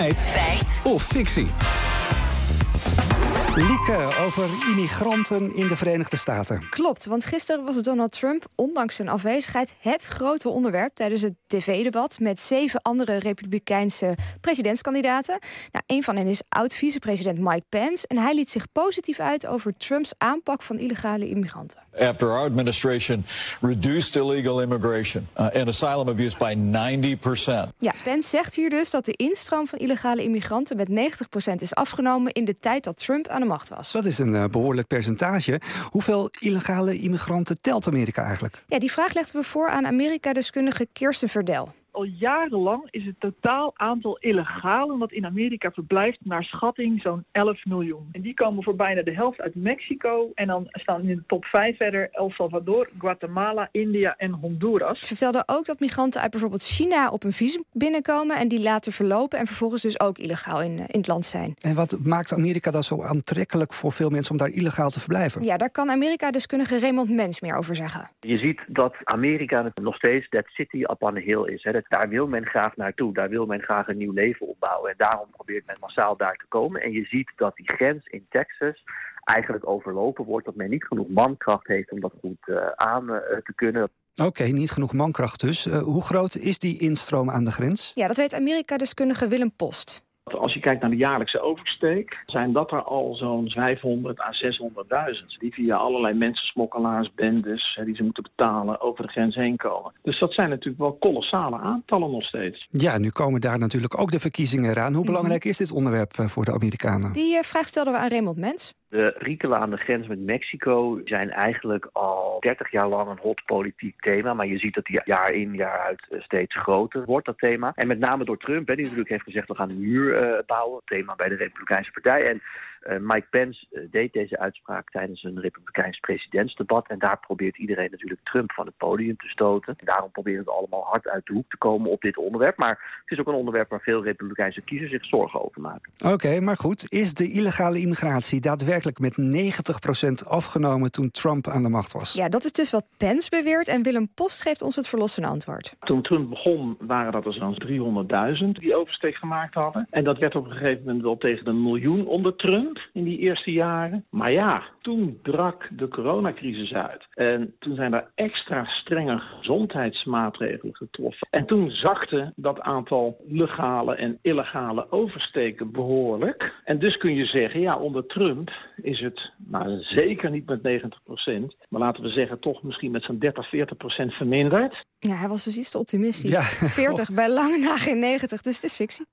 Feit. Feit. Of fictie. Lieke over immigranten in de Verenigde Staten. Klopt, want gisteren was Donald Trump, ondanks zijn afwezigheid, het grote onderwerp tijdens het tv-debat met zeven andere Republikeinse presidentskandidaten. Nou, een van hen is oud-vicepresident Mike Pence en hij liet zich positief uit over Trumps aanpak van illegale immigranten. After our administration reduced illegal immigration uh, and asylum abuse by 90%. Ja, Pence zegt hier dus dat de instroom van illegale immigranten met 90% is afgenomen in de tijd dat Trump aan de macht was. Dat is een uh, behoorlijk percentage. Hoeveel illegale immigranten telt Amerika eigenlijk? Ja, die vraag legden we voor aan Amerika-deskundige Kirsten Verdel al jarenlang is het totaal aantal illegalen dat in Amerika verblijft naar schatting zo'n 11 miljoen. En die komen voor bijna de helft uit Mexico. En dan staan in de top 5 verder El Salvador, Guatemala, India en Honduras. Ze vertelde ook dat migranten uit bijvoorbeeld China op een visum binnenkomen en die laten verlopen en vervolgens dus ook illegaal in, in het land zijn. En wat maakt Amerika dan zo aantrekkelijk voor veel mensen om daar illegaal te verblijven? Ja, daar kan Amerika-deskundige Raymond Mens meer over zeggen. Je ziet dat Amerika nog steeds that city up on the hill is. Hè. Daar wil men graag naartoe. Daar wil men graag een nieuw leven opbouwen. En daarom probeert men massaal daar te komen. En je ziet dat die grens in Texas eigenlijk overlopen wordt. Dat men niet genoeg mankracht heeft om dat goed uh, aan uh, te kunnen. Oké, okay, niet genoeg mankracht dus. Uh, hoe groot is die instroom aan de grens? Ja, dat weet Amerika-deskundige Willem Post. Als je kijkt naar de jaarlijkse oversteek, zijn dat er al zo'n 500 à 600.000. Die via allerlei mensensmokkelaars, bendes, die ze moeten betalen, over de grens heen komen. Dus dat zijn natuurlijk wel kolossale aantallen nog steeds. Ja, nu komen daar natuurlijk ook de verkiezingen eraan. Hoe belangrijk is dit onderwerp voor de Amerikanen? Die vraag stelden we aan Raymond Mens. De Riekelen aan de grens met Mexico zijn eigenlijk al 30 jaar lang een hot politiek thema. Maar je ziet dat die jaar in, jaar uit steeds groter wordt, dat thema. En met name door Trump, hè, die natuurlijk heeft gezegd... we gaan een muur uh, bouwen, thema bij de Republikeinse Partij. En Mike Pence uh, deed deze uitspraak tijdens een Republikeins presidentsdebat. En daar probeert iedereen natuurlijk Trump van het podium te stoten. En daarom proberen het allemaal hard uit de hoek te komen op dit onderwerp. Maar het is ook een onderwerp waar veel Republikeinse kiezers zich zorgen over maken. Oké, okay, maar goed. Is de illegale immigratie daadwerkelijk met 90% afgenomen toen Trump aan de macht was? Ja, dat is dus wat Pence beweert. En Willem Post geeft ons het verlossende antwoord. Toen Trump begon waren dat er zo'n 300.000 die oversteek gemaakt hadden. En dat werd op een gegeven moment wel tegen een miljoen onder Trump in die eerste jaren. Maar ja, toen brak de coronacrisis uit. En toen zijn er extra strenge gezondheidsmaatregelen getroffen. En toen zakte dat aantal legale en illegale oversteken behoorlijk. En dus kun je zeggen, ja, onder Trump is het nou, zeker niet met 90 procent. Maar laten we zeggen, toch misschien met zo'n 30, 40 procent verminderd. Ja, hij was dus iets te optimistisch. Ja. 40 bij lange na geen 90, dus het is fictie.